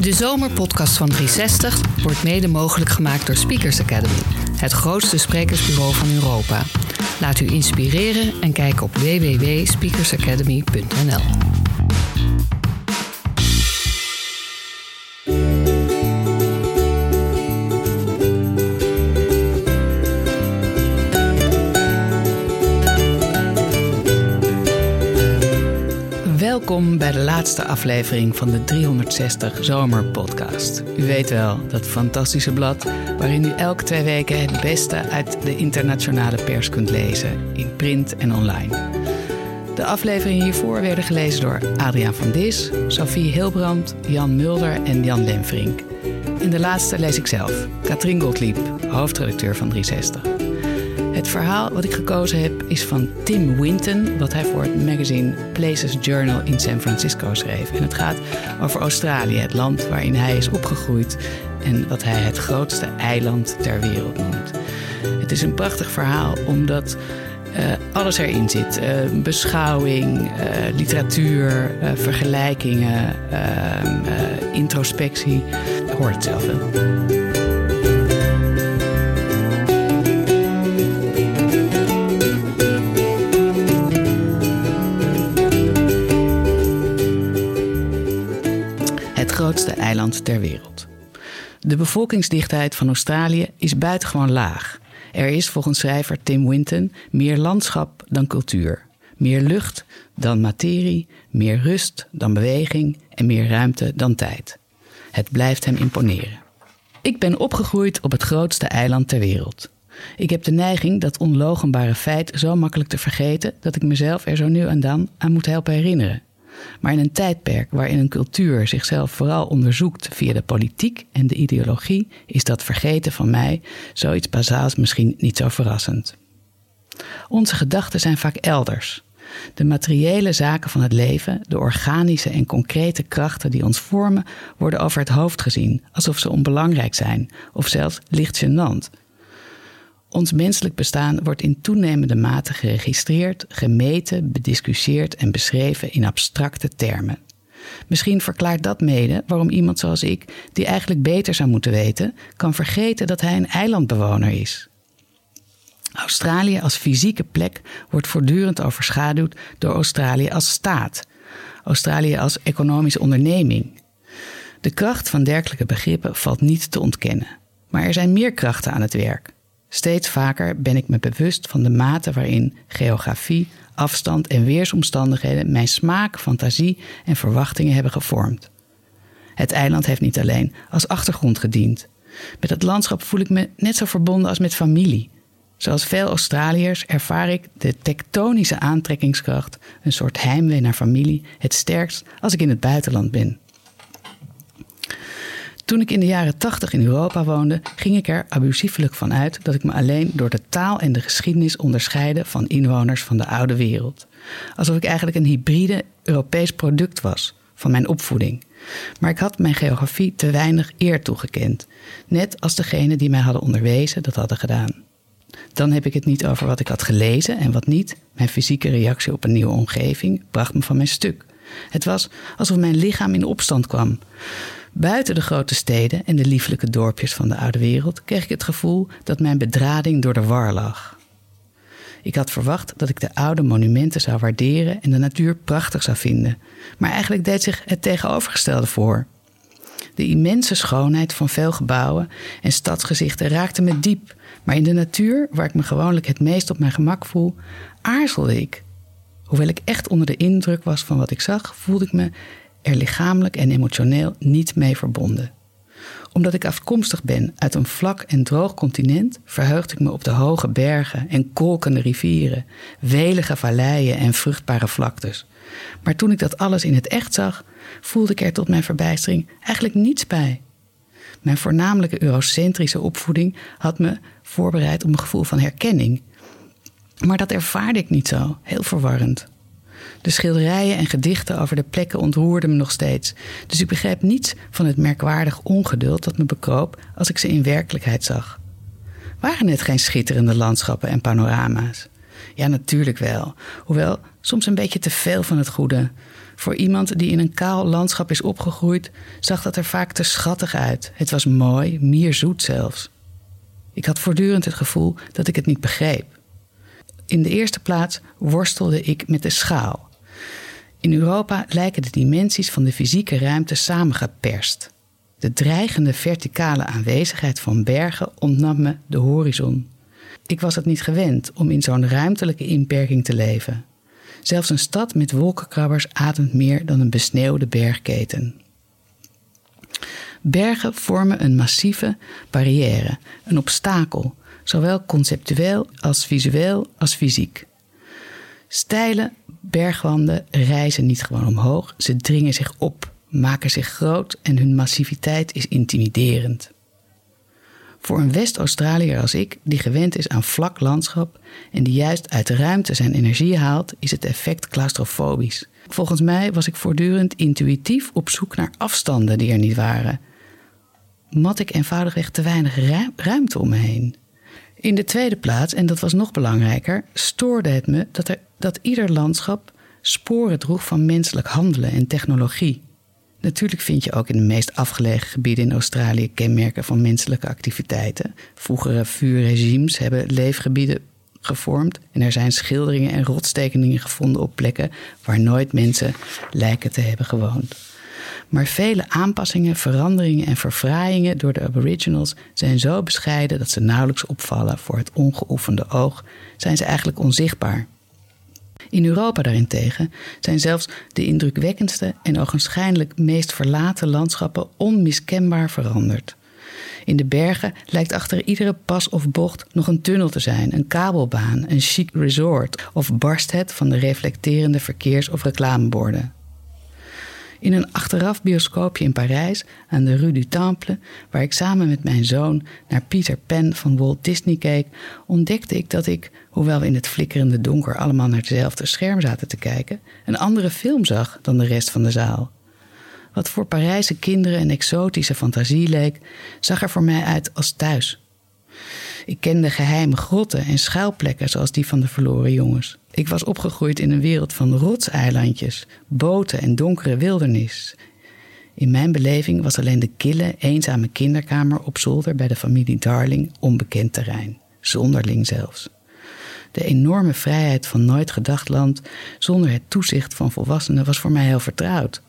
De zomerpodcast van 360 wordt mede mogelijk gemaakt door Speakers Academy, het grootste sprekersbureau van Europa. Laat u inspireren en kijk op www.speakersacademy.nl. Welkom bij de laatste aflevering van de 360 Zomerpodcast. U weet wel, dat fantastische blad waarin u elke twee weken het beste uit de internationale pers kunt lezen, in print en online. De afleveringen hiervoor werden gelezen door Adriaan van Dis, Sophie Hilbrand, Jan Mulder en Jan Lemfrink. In de laatste lees ik zelf, Katrien Gottlieb, hoofdredacteur van 360. Het verhaal wat ik gekozen heb is van Tim Winton, wat hij voor het magazine Places Journal in San Francisco schreef. En het gaat over Australië, het land waarin hij is opgegroeid en wat hij het grootste eiland ter wereld noemt. Het is een prachtig verhaal omdat uh, alles erin zit: uh, beschouwing, uh, literatuur, vergelijkingen, introspectie. Hoort zelf wel. Eiland ter wereld. De bevolkingsdichtheid van Australië is buitengewoon laag. Er is volgens schrijver Tim Winton meer landschap dan cultuur, meer lucht dan materie, meer rust dan beweging en meer ruimte dan tijd. Het blijft hem imponeren. Ik ben opgegroeid op het grootste eiland ter wereld. Ik heb de neiging dat onlogenbare feit zo makkelijk te vergeten dat ik mezelf er zo nu en dan aan moet helpen herinneren. Maar in een tijdperk waarin een cultuur zichzelf vooral onderzoekt via de politiek en de ideologie, is dat vergeten van mij zoiets bazaals misschien niet zo verrassend. Onze gedachten zijn vaak elders. De materiële zaken van het leven, de organische en concrete krachten die ons vormen, worden over het hoofd gezien, alsof ze onbelangrijk zijn of zelfs licht gênant, ons menselijk bestaan wordt in toenemende mate geregistreerd, gemeten, bediscussieerd en beschreven in abstracte termen. Misschien verklaart dat mede waarom iemand zoals ik, die eigenlijk beter zou moeten weten, kan vergeten dat hij een eilandbewoner is. Australië als fysieke plek wordt voortdurend overschaduwd door Australië als staat, Australië als economische onderneming. De kracht van dergelijke begrippen valt niet te ontkennen, maar er zijn meer krachten aan het werk. Steeds vaker ben ik me bewust van de mate waarin geografie, afstand en weersomstandigheden mijn smaak, fantasie en verwachtingen hebben gevormd. Het eiland heeft niet alleen als achtergrond gediend. Met het landschap voel ik me net zo verbonden als met familie. Zoals veel Australiërs ervaar ik de tektonische aantrekkingskracht, een soort heimwee naar familie, het sterkst als ik in het buitenland ben. Toen ik in de jaren tachtig in Europa woonde, ging ik er abusiefelijk van uit dat ik me alleen door de taal en de geschiedenis onderscheidde van inwoners van de oude wereld. Alsof ik eigenlijk een hybride Europees product was van mijn opvoeding. Maar ik had mijn geografie te weinig eer toegekend, net als degenen die mij hadden onderwezen dat hadden gedaan. Dan heb ik het niet over wat ik had gelezen en wat niet. Mijn fysieke reactie op een nieuwe omgeving bracht me van mijn stuk. Het was alsof mijn lichaam in opstand kwam. Buiten de grote steden en de lieflijke dorpjes van de oude wereld kreeg ik het gevoel dat mijn bedrading door de war lag. Ik had verwacht dat ik de oude monumenten zou waarderen en de natuur prachtig zou vinden, maar eigenlijk deed zich het tegenovergestelde voor. De immense schoonheid van veel gebouwen en stadsgezichten raakte me diep, maar in de natuur, waar ik me gewoonlijk het meest op mijn gemak voel, aarzelde ik. Hoewel ik echt onder de indruk was van wat ik zag, voelde ik me er lichamelijk en emotioneel niet mee verbonden. Omdat ik afkomstig ben uit een vlak en droog continent, verheugde ik me op de hoge bergen en kolkende rivieren, welige valleien en vruchtbare vlaktes. Maar toen ik dat alles in het echt zag, voelde ik er tot mijn verbijstering eigenlijk niets bij. Mijn voornamelijke eurocentrische opvoeding had me voorbereid op een gevoel van herkenning. Maar dat ervaarde ik niet zo, heel verwarrend. De schilderijen en gedichten over de plekken ontroerden me nog steeds. Dus ik begreep niets van het merkwaardig ongeduld dat me bekroop als ik ze in werkelijkheid zag. Waren het geen schitterende landschappen en panorama's? Ja, natuurlijk wel. Hoewel soms een beetje te veel van het goede. Voor iemand die in een kaal landschap is opgegroeid, zag dat er vaak te schattig uit. Het was mooi, meer zoet zelfs. Ik had voortdurend het gevoel dat ik het niet begreep. In de eerste plaats worstelde ik met de schaal. In Europa lijken de dimensies van de fysieke ruimte samengeperst. De dreigende verticale aanwezigheid van bergen ontnam me de horizon. Ik was het niet gewend om in zo'n ruimtelijke inperking te leven. Zelfs een stad met wolkenkrabbers ademt meer dan een besneeuwde bergketen. Bergen vormen een massieve barrière, een obstakel, zowel conceptueel als visueel als fysiek. Steile bergwanden reizen niet gewoon omhoog, ze dringen zich op, maken zich groot en hun massiviteit is intimiderend. Voor een West-Australiër als ik, die gewend is aan vlak landschap en die juist uit de ruimte zijn energie haalt, is het effect claustrofobisch. Volgens mij was ik voortdurend intuïtief op zoek naar afstanden die er niet waren. Mat ik eenvoudigweg te weinig ruimte om me heen. In de tweede plaats, en dat was nog belangrijker, stoorde het me dat, er, dat ieder landschap sporen droeg van menselijk handelen en technologie. Natuurlijk vind je ook in de meest afgelegen gebieden in Australië kenmerken van menselijke activiteiten. Vroegere vuurregimes hebben leefgebieden gevormd en er zijn schilderingen en rotstekeningen gevonden op plekken waar nooit mensen lijken te hebben gewoond. Maar vele aanpassingen, veranderingen en verfraaiingen door de Aboriginals zijn zo bescheiden dat ze nauwelijks opvallen voor het ongeoefende oog, zijn ze eigenlijk onzichtbaar. In Europa daarentegen zijn zelfs de indrukwekkendste en ogenschijnlijk meest verlaten landschappen onmiskenbaar veranderd. In de bergen lijkt achter iedere pas of bocht nog een tunnel te zijn, een kabelbaan, een chic resort of barst het van de reflecterende verkeers- of reclameborden. In een achteraf bioscoopje in Parijs aan de Rue du Temple, waar ik samen met mijn zoon naar Peter Pan van Walt Disney keek, ontdekte ik dat ik, hoewel we in het flikkerende donker allemaal naar hetzelfde scherm zaten te kijken, een andere film zag dan de rest van de zaal. Wat voor Parijse kinderen een exotische fantasie leek, zag er voor mij uit als thuis. Ik kende geheime grotten en schuilplekken zoals die van de verloren jongens. Ik was opgegroeid in een wereld van rotseilandjes, boten en donkere wildernis. In mijn beleving was alleen de kille, eenzame kinderkamer op zolder bij de familie Darling onbekend terrein. Zonderling zelfs. De enorme vrijheid van nooit gedacht land zonder het toezicht van volwassenen was voor mij heel vertrouwd.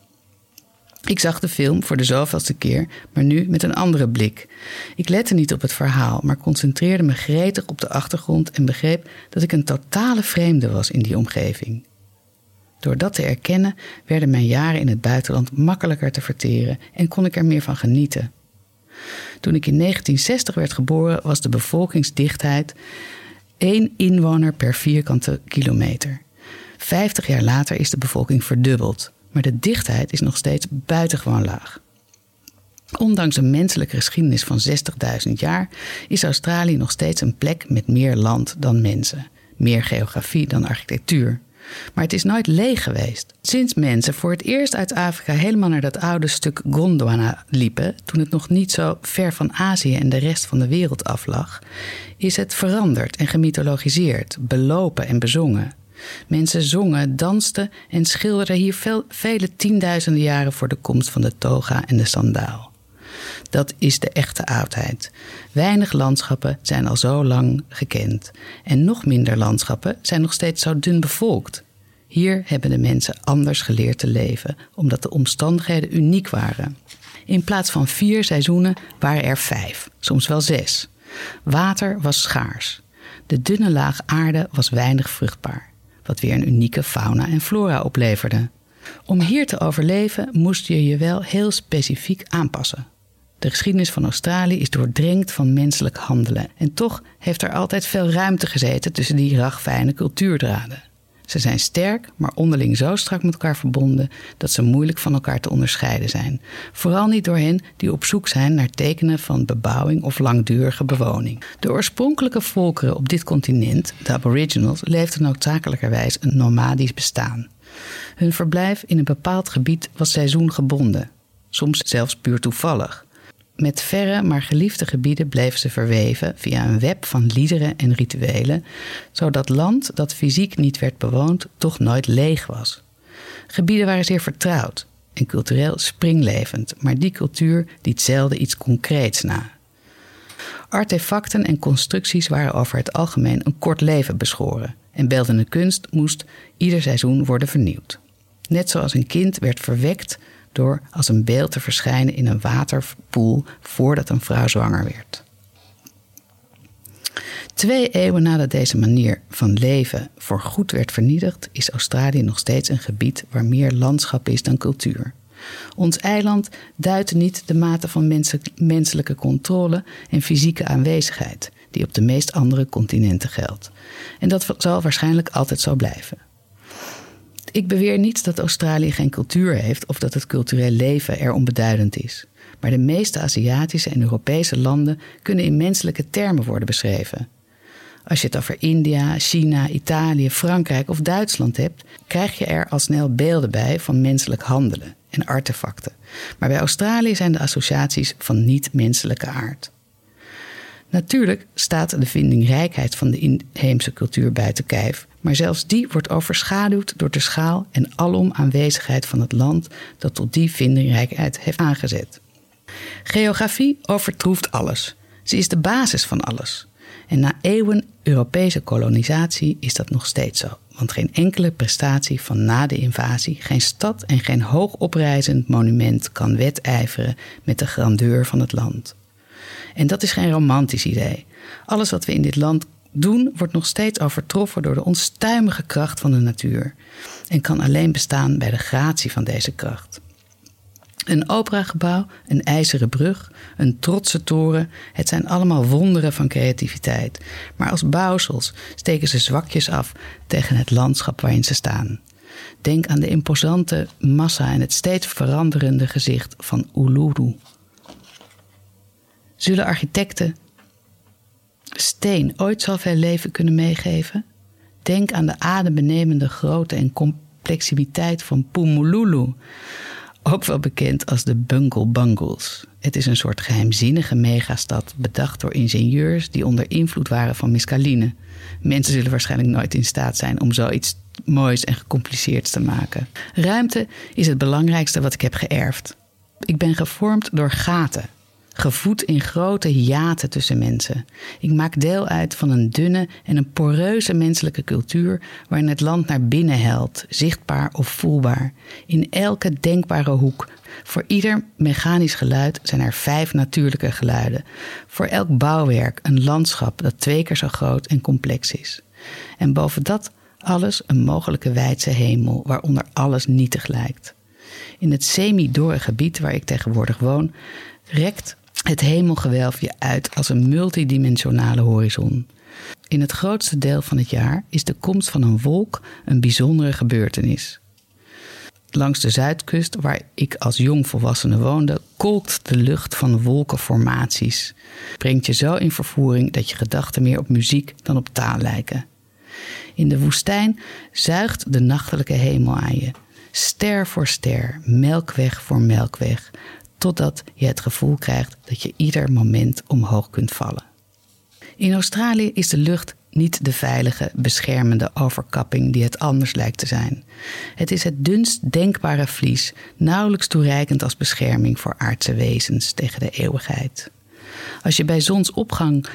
Ik zag de film voor de zoveelste keer, maar nu met een andere blik. Ik lette niet op het verhaal, maar concentreerde me gretig op de achtergrond en begreep dat ik een totale vreemde was in die omgeving. Door dat te erkennen werden mijn jaren in het buitenland makkelijker te verteren en kon ik er meer van genieten. Toen ik in 1960 werd geboren, was de bevolkingsdichtheid één inwoner per vierkante kilometer. Vijftig jaar later is de bevolking verdubbeld maar de dichtheid is nog steeds buitengewoon laag. Ondanks een menselijke geschiedenis van 60.000 jaar is Australië nog steeds een plek met meer land dan mensen, meer geografie dan architectuur. Maar het is nooit leeg geweest. Sinds mensen voor het eerst uit Afrika helemaal naar dat oude stuk Gondwana liepen, toen het nog niet zo ver van Azië en de rest van de wereld aflag, is het veranderd en gemythologiseerd, belopen en bezongen. Mensen zongen, dansten en schilderden hier veel, vele tienduizenden jaren voor de komst van de toga en de sandaal. Dat is de echte oudheid. Weinig landschappen zijn al zo lang gekend. En nog minder landschappen zijn nog steeds zo dun bevolkt. Hier hebben de mensen anders geleerd te leven, omdat de omstandigheden uniek waren. In plaats van vier seizoenen waren er vijf, soms wel zes. Water was schaars. De dunne laag aarde was weinig vruchtbaar wat weer een unieke fauna en flora opleverde. Om hier te overleven moest je je wel heel specifiek aanpassen. De geschiedenis van Australië is doordrenkt van menselijk handelen en toch heeft er altijd veel ruimte gezeten tussen die ragfijne cultuurdraden. Ze zijn sterk, maar onderling zo strak met elkaar verbonden dat ze moeilijk van elkaar te onderscheiden zijn. Vooral niet door hen die op zoek zijn naar tekenen van bebouwing of langdurige bewoning. De oorspronkelijke volkeren op dit continent, de Aboriginals, leefden noodzakelijkerwijs een nomadisch bestaan. Hun verblijf in een bepaald gebied was seizoengebonden, soms zelfs puur toevallig. Met verre maar geliefde gebieden bleven ze verweven via een web van liederen en rituelen, zodat land dat fysiek niet werd bewoond toch nooit leeg was. Gebieden waren zeer vertrouwd en cultureel springlevend, maar die cultuur liet zelden iets concreets na. Artefacten en constructies waren over het algemeen een kort leven beschoren en beeldende kunst moest ieder seizoen worden vernieuwd. Net zoals een kind werd verwekt door als een beeld te verschijnen in een waterpoel voordat een vrouw zwanger werd. Twee eeuwen nadat deze manier van leven voor goed werd vernietigd, is Australië nog steeds een gebied waar meer landschap is dan cultuur. Ons eiland duidt niet de mate van menselijke controle en fysieke aanwezigheid die op de meest andere continenten geldt. En dat zal waarschijnlijk altijd zo blijven. Ik beweer niet dat Australië geen cultuur heeft of dat het cultureel leven er onbeduidend is. Maar de meeste Aziatische en Europese landen kunnen in menselijke termen worden beschreven. Als je het over India, China, Italië, Frankrijk of Duitsland hebt, krijg je er al snel beelden bij van menselijk handelen en artefacten. Maar bij Australië zijn de associaties van niet-menselijke aard. Natuurlijk staat de vindingrijkheid van de inheemse cultuur buiten kijf, maar zelfs die wordt overschaduwd door de schaal en alom aanwezigheid van het land dat tot die vindingrijkheid heeft aangezet. Geografie overtroeft alles. Ze is de basis van alles. En na eeuwen Europese kolonisatie is dat nog steeds zo. Want geen enkele prestatie van na de invasie, geen stad en geen hoogoprijzend monument kan wedijveren met de grandeur van het land. En dat is geen romantisch idee. Alles wat we in dit land doen, wordt nog steeds overtroffen door de onstuimige kracht van de natuur. En kan alleen bestaan bij de gratie van deze kracht. Een operagebouw, een ijzeren brug, een trotse toren. Het zijn allemaal wonderen van creativiteit. Maar als bouwsels steken ze zwakjes af tegen het landschap waarin ze staan. Denk aan de imposante massa en het steeds veranderende gezicht van Uluru. Zullen architecten steen ooit zoveel leven kunnen meegeven? Denk aan de adembenemende grootte en complexiteit van Pumululu ook wel bekend als de Bungle Bungles. Het is een soort geheimzinnige megastad bedacht door ingenieurs die onder invloed waren van mescaline. Mensen zullen waarschijnlijk nooit in staat zijn om zoiets moois en gecompliceerds te maken. Ruimte is het belangrijkste wat ik heb geërfd. Ik ben gevormd door gaten, gevoed in grote hiaten tussen mensen. Ik maak deel uit van een dunne en een poreuze menselijke cultuur waarin het land naar binnen helt, zichtbaar of voelbaar. In elke denkbare hoek. Voor ieder mechanisch geluid zijn er vijf natuurlijke geluiden. Voor elk bouwwerk een landschap dat twee keer zo groot en complex is. En boven dat alles een mogelijke wijdse hemel waaronder alles nietig lijkt. In het semi-dore gebied waar ik tegenwoordig woon, rekt het hemelgewelf je uit als een multidimensionale horizon. In het grootste deel van het jaar is de komst van een wolk een bijzondere gebeurtenis. Langs de zuidkust, waar ik als jongvolwassene woonde, kolkt de lucht van wolkenformaties. Brengt je zo in vervoering dat je gedachten meer op muziek dan op taal lijken. In de woestijn zuigt de nachtelijke hemel aan je. Ster voor ster, melkweg voor melkweg, totdat je het gevoel krijgt dat je ieder moment omhoog kunt vallen. In Australië is de lucht niet de veilige, beschermende overkapping die het anders lijkt te zijn. Het is het dunst denkbare vlies, nauwelijks toereikend als bescherming voor aardse wezens tegen de eeuwigheid. Als je bij zonsopgang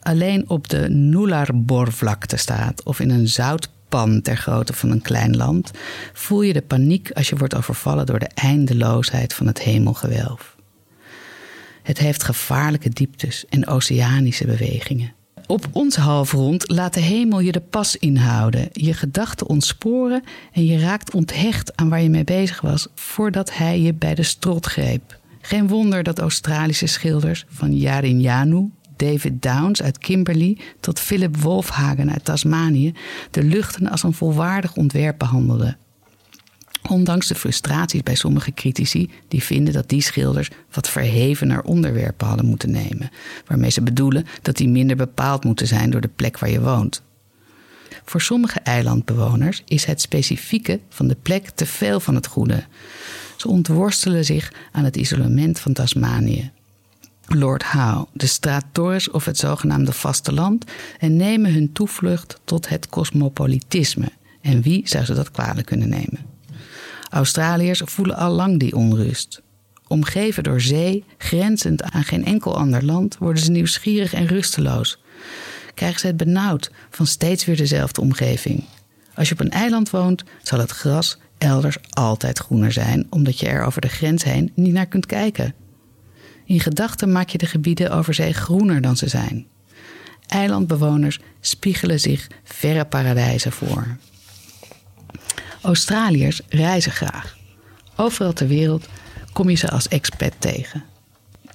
alleen op de Nullarbor-vlakte staat of in een zout pan ter grootte van een klein land, voel je de paniek als je wordt overvallen door de eindeloosheid van het hemelgewelf. Het heeft gevaarlijke dieptes en oceanische bewegingen. Op ons halfrond laat de hemel je de pas inhouden, je gedachten ontsporen en je raakt onthecht aan waar je mee bezig was voordat hij je bij de strot greep. Geen wonder dat Australische schilders van Yarin Janu David Downs uit Kimberley tot Philip Wolfhagen uit Tasmanië de luchten als een volwaardig ontwerp behandelden. Ondanks de frustraties bij sommige critici die vinden dat die schilders wat verhevener onderwerpen hadden moeten nemen, waarmee ze bedoelen dat die minder bepaald moeten zijn door de plek waar je woont. Voor sommige eilandbewoners is het specifieke van de plek te veel van het goede. Ze ontworstelen zich aan het isolement van Tasmanië. Lord Howe, de straat Torres of het zogenaamde vasteland en nemen hun toevlucht tot het cosmopolitisme. En wie zou ze dat kwalijk kunnen nemen? Australiërs voelen al lang die onrust. Omgeven door zee, grenzend aan geen enkel ander land, worden ze nieuwsgierig en rusteloos. Krijgen ze het benauwd van steeds weer dezelfde omgeving. Als je op een eiland woont, zal het gras elders altijd groener zijn, omdat je er over de grens heen niet naar kunt kijken. In gedachten maak je de gebieden over zee groener dan ze zijn. Eilandbewoners spiegelen zich verre paradijzen voor. Australiërs reizen graag. Overal ter wereld kom je ze als expat tegen.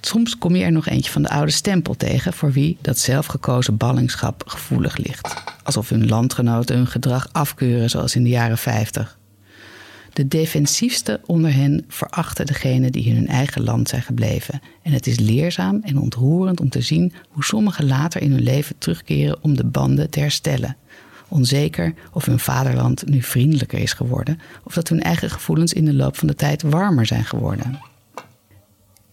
Soms kom je er nog eentje van de oude stempel tegen, voor wie dat zelfgekozen ballingschap gevoelig ligt. Alsof hun landgenoten hun gedrag afkeuren, zoals in de jaren 50. De defensiefste onder hen verachten degene die in hun eigen land zijn gebleven. En het is leerzaam en ontroerend om te zien hoe sommigen later in hun leven terugkeren om de banden te herstellen. Onzeker of hun vaderland nu vriendelijker is geworden of dat hun eigen gevoelens in de loop van de tijd warmer zijn geworden.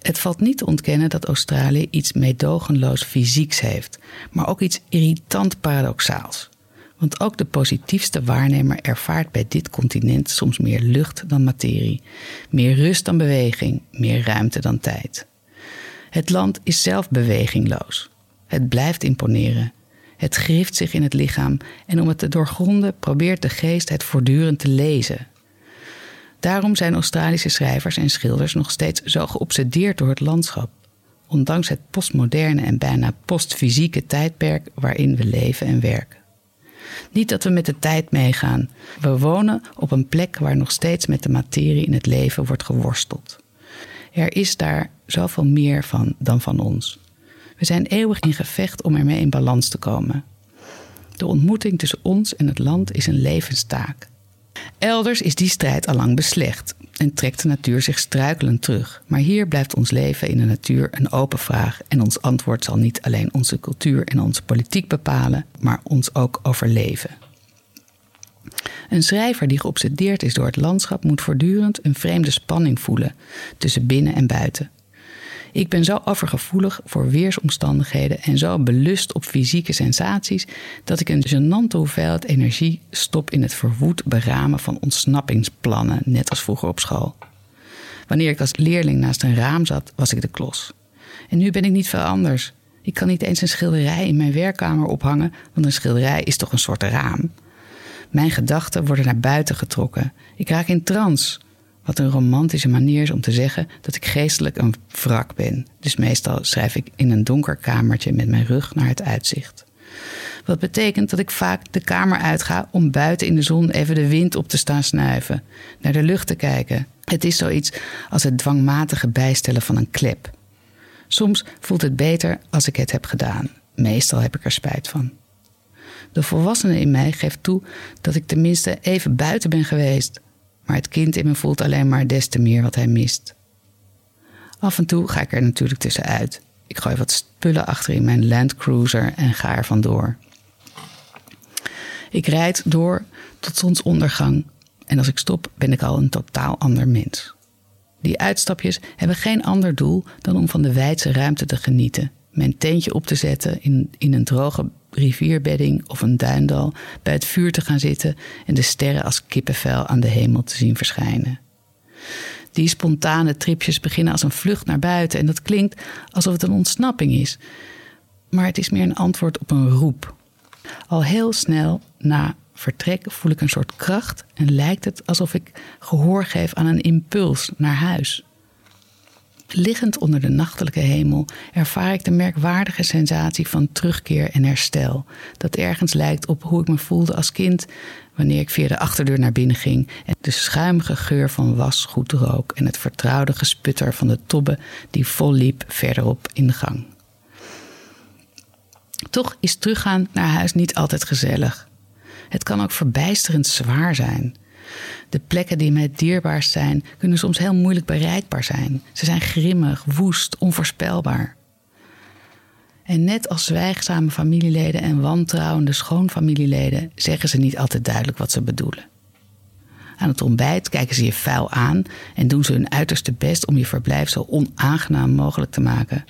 Het valt niet te ontkennen dat Australië iets meedogenloos fysieks heeft, maar ook iets irritant paradoxaals. Want ook de positiefste waarnemer ervaart bij dit continent soms meer lucht dan materie, meer rust dan beweging, meer ruimte dan tijd. Het land is zelf bewegingloos. Het blijft imponeren. Het grift zich in het lichaam en om het te doorgronden probeert de geest het voortdurend te lezen. Daarom zijn Australische schrijvers en schilders nog steeds zo geobsedeerd door het landschap, ondanks het postmoderne en bijna postfysieke tijdperk waarin we leven en werken. Niet dat we met de tijd meegaan. We wonen op een plek waar nog steeds met de materie in het leven wordt geworsteld. Er is daar zoveel meer van dan van ons. We zijn eeuwig in gevecht om ermee in balans te komen. De ontmoeting tussen ons en het land is een levenstaak. Elders is die strijd al lang beslecht en trekt de natuur zich struikelend terug. Maar hier blijft ons leven in de natuur een open vraag en ons antwoord zal niet alleen onze cultuur en onze politiek bepalen, maar ons ook overleven. Een schrijver die geobsedeerd is door het landschap moet voortdurend een vreemde spanning voelen tussen binnen en buiten. Ik ben zo overgevoelig voor weersomstandigheden en zo belust op fysieke sensaties dat ik een genante hoeveelheid energie stop in het verwoed beramen van ontsnappingsplannen, net als vroeger op school. Wanneer ik als leerling naast een raam zat, was ik de klos. En nu ben ik niet veel anders. Ik kan niet eens een schilderij in mijn werkkamer ophangen, want een schilderij is toch een soort raam. Mijn gedachten worden naar buiten getrokken. Ik raak in trance. Wat een romantische manier is om te zeggen dat ik geestelijk een wrak ben. Dus meestal schrijf ik in een donker kamertje met mijn rug naar het uitzicht. Wat betekent dat ik vaak de kamer uitga om buiten in de zon even de wind op te staan snuiven, naar de lucht te kijken. Het is zoiets als het dwangmatige bijstellen van een klep. Soms voelt het beter als ik het heb gedaan. Meestal heb ik er spijt van. De volwassene in mij geeft toe dat ik tenminste even buiten ben geweest, maar het kind in me voelt alleen maar des te meer wat hij mist. Af en toe ga ik er natuurlijk tussenuit. Ik gooi wat spullen achter in mijn Land Cruiser en ga er vandoor. Ik rijd door tot zonsondergang en als ik stop ben ik al een totaal ander mens. Die uitstapjes hebben geen ander doel dan om van de wijdse ruimte te genieten, mijn tentje op te zetten in, in een droge rivierbedding of een duindal bij het vuur te gaan zitten en de sterren als kippenvel aan de hemel te zien verschijnen. Die spontane tripjes beginnen als een vlucht naar buiten en dat klinkt alsof het een ontsnapping is. Maar het is meer een antwoord op een roep. Al heel snel na vertrek voel ik een soort kracht en lijkt het alsof ik gehoor geef aan een impuls naar huis. Liggend onder de nachtelijke hemel ervaar ik de merkwaardige sensatie van terugkeer en herstel, dat ergens lijkt op hoe ik me voelde als kind wanneer ik via de achterdeur naar binnen ging en de schuimige geur van was goed rook en het vertrouwde gesputter van de tobbe die vol liep verderop in de gang. Toch is teruggaan naar huis niet altijd gezellig. Het kan ook verbijsterend zwaar zijn. De plekken die mij het dierbaarst zijn, kunnen soms heel moeilijk bereikbaar zijn. Ze zijn grimmig, woest, onvoorspelbaar. En net als zwijgzame familieleden en wantrouwende schoonfamilieleden zeggen ze niet altijd duidelijk wat ze bedoelen. Aan het ontbijt kijken ze je vuil aan en doen ze hun uiterste best om je verblijf zo onaangenaam mogelijk te maken.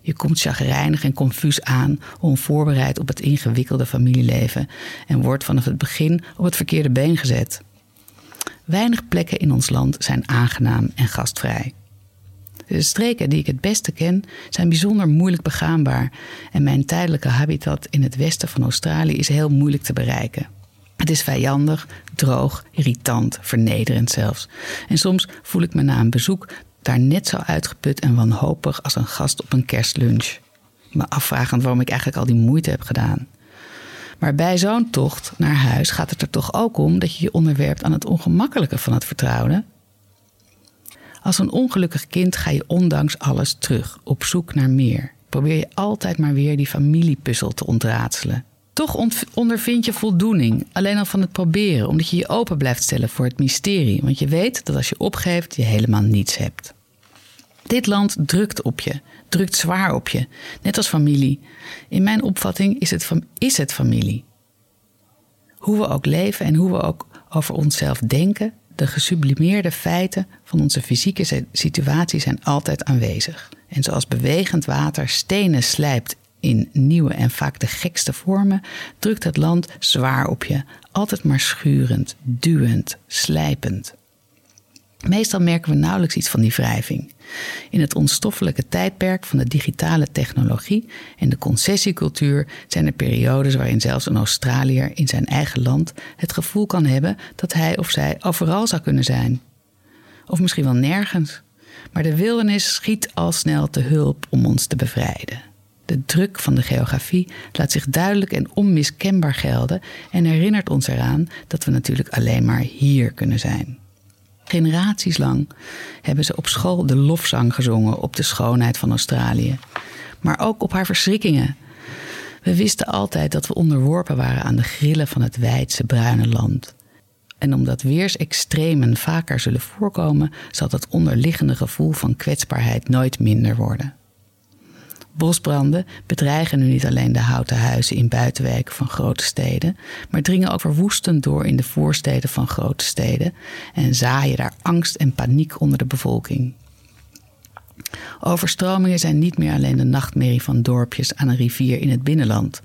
Je komt chagrijnig en confuus aan, onvoorbereid op het ingewikkelde familieleven en wordt vanaf het begin op het verkeerde been gezet. Weinig plekken in ons land zijn aangenaam en gastvrij. De streken die ik het beste ken zijn bijzonder moeilijk begaanbaar en mijn tijdelijke habitat in het westen van Australië is heel moeilijk te bereiken. Het is vijandig, droog, irritant, vernederend zelfs. En soms voel ik me na een bezoek daar net zo uitgeput en wanhopig als een gast op een kerstlunch. Me afvragend waarom ik eigenlijk al die moeite heb gedaan. Maar bij zo'n tocht naar huis gaat het er toch ook om dat je je onderwerpt aan het ongemakkelijke van het vertrouwde. Als een ongelukkig kind ga je ondanks alles terug, op zoek naar meer. Probeer je altijd maar weer die familiepuzzel te ontraadselen. Toch ondervind je voldoening, alleen al van het proberen, omdat je je open blijft stellen voor het mysterie. Want je weet dat als je opgeeft, je helemaal niets hebt. Dit land drukt op je, drukt zwaar op je, net als familie. In mijn opvatting is het, is het familie. Hoe we ook leven en hoe we ook over onszelf denken, de gesublimeerde feiten van onze fysieke situatie zijn altijd aanwezig. En zoals bewegend water stenen slijpt in nieuwe en vaak de gekste vormen, drukt het land zwaar op je, altijd maar schurend, duwend, slijpend. Meestal merken we nauwelijks iets van die wrijving. In het onstoffelijke tijdperk van de digitale technologie en de concessiecultuur zijn er periodes waarin zelfs een Australiër in zijn eigen land het gevoel kan hebben dat hij of zij overal zou kunnen zijn. Of misschien wel nergens. Maar de wildernis schiet al snel te hulp om ons te bevrijden. De druk van de geografie laat zich duidelijk en onmiskenbaar gelden en herinnert ons eraan dat we natuurlijk alleen maar hier kunnen zijn. Generaties lang hebben ze op school de lofzang gezongen op de schoonheid van Australië, maar ook op haar verschrikkingen. We wisten altijd dat we onderworpen waren aan de grillen van het wijdse bruine land. En omdat weersextremen vaker zullen voorkomen, zal dat onderliggende gevoel van kwetsbaarheid nooit minder worden. Bosbranden bedreigen nu niet alleen de houten huizen in buitenwijken van grote steden, maar dringen ook verwoestend door in de voorsteden van grote steden en zaaien daar angst en paniek onder de bevolking. Overstromingen zijn niet meer alleen de nachtmerrie van dorpjes aan een rivier in het binnenland.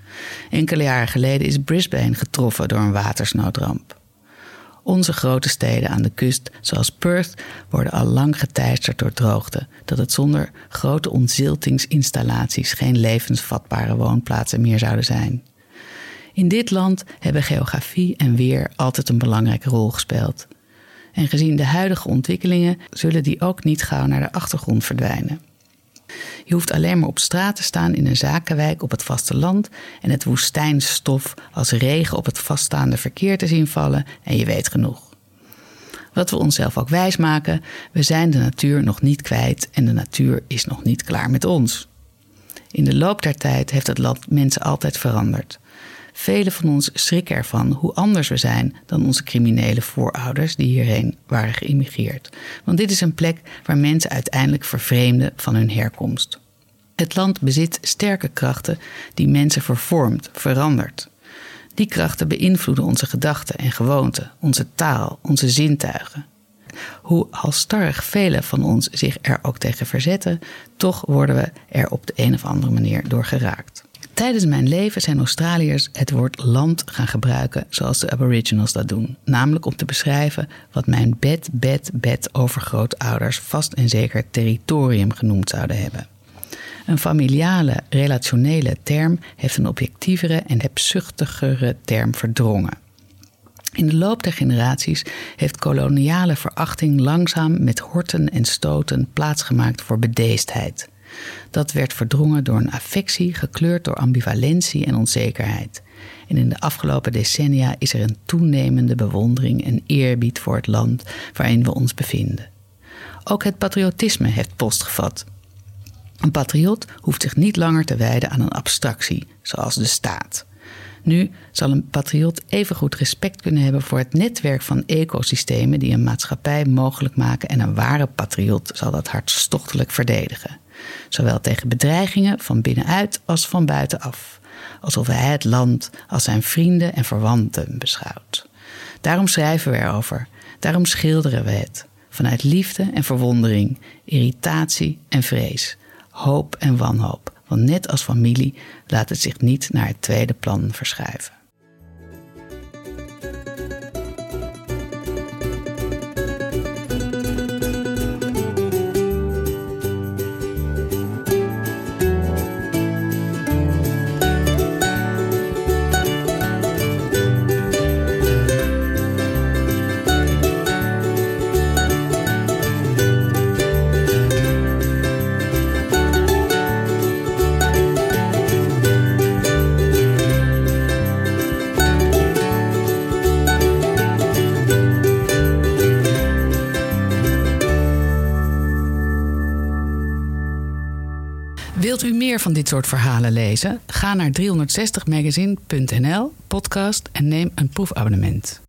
Enkele jaren geleden is Brisbane getroffen door een watersnoodramp. Onze grote steden aan de kust, zoals Perth, worden al lang geteisterd door droogte, dat het zonder grote ontziltingsinstallaties geen levensvatbare woonplaatsen meer zouden zijn. In dit land hebben geografie en weer altijd een belangrijke rol gespeeld. En gezien de huidige ontwikkelingen zullen die ook niet gauw naar de achtergrond verdwijnen. Je hoeft alleen maar op straat te staan in een zakenwijk op het vasteland en het woestijnstof als regen op het vaststaande verkeer te zien vallen en je weet genoeg. Wat we onszelf ook wijsmaken, we zijn de natuur nog niet kwijt en de natuur is nog niet klaar met ons. In de loop der tijd heeft het land mensen altijd veranderd. Velen van ons schrikken ervan hoe anders we zijn dan onze criminele voorouders die hierheen waren geïmmigreerd. Want dit is een plek waar mensen uiteindelijk vervreemden van hun herkomst. Het land bezit sterke krachten die mensen vervormt, verandert. Die krachten beïnvloeden onze gedachten en gewoonten, onze taal, onze zintuigen. Hoe halstarrig velen van ons zich er ook tegen verzetten, toch worden we er op de een of andere manier door geraakt. Tijdens mijn leven zijn Australiërs het woord land gaan gebruiken zoals de Aboriginals dat doen. Namelijk om te beschrijven wat mijn bed, bed, bed overgrootouders vast en zeker territorium genoemd zouden hebben. Een familiale, relationele term heeft een objectievere en hebzuchtigere term verdrongen. In de loop der generaties heeft koloniale verachting langzaam met horten en stoten plaatsgemaakt voor bedeesdheid. Dat werd verdrongen door een affectie gekleurd door ambivalentie en onzekerheid. En in de afgelopen decennia is er een toenemende bewondering en eerbied voor het land waarin we ons bevinden. Ook het patriotisme heeft postgevat. Een patriot hoeft zich niet langer te wijden aan een abstractie, zoals de staat. Nu zal een patriot evengoed respect kunnen hebben voor het netwerk van ecosystemen die een maatschappij mogelijk maken en een ware patriot zal dat hartstochtelijk verdedigen zowel tegen bedreigingen van binnenuit als van buitenaf, alsof hij het land als zijn vrienden en verwanten beschouwt. Daarom schrijven we erover, daarom schilderen we het, vanuit liefde en verwondering, irritatie en vrees, hoop en wanhoop, want net als familie laat het zich niet naar het tweede plan verschuiven. Van dit soort verhalen lezen? Ga naar 360magazine.nl, podcast en neem een proefabonnement.